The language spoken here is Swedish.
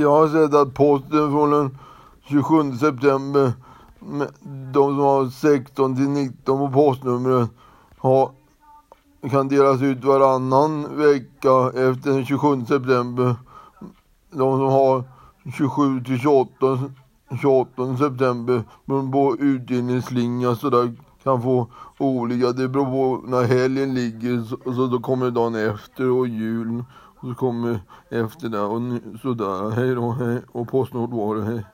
Jag har sett att posten från den 27 september, de som har 16 till 19 på postnumret har, kan delas ut varannan vecka efter den 27 september. De som har 27 till 28, 28 september på utdelningsslinga sådär kan få olika. Det beror på när helgen ligger så, så då kommer dagen efter och julen. Och så kommer efter det och sådär. Hej då, hej. Och Postnord var det, hej.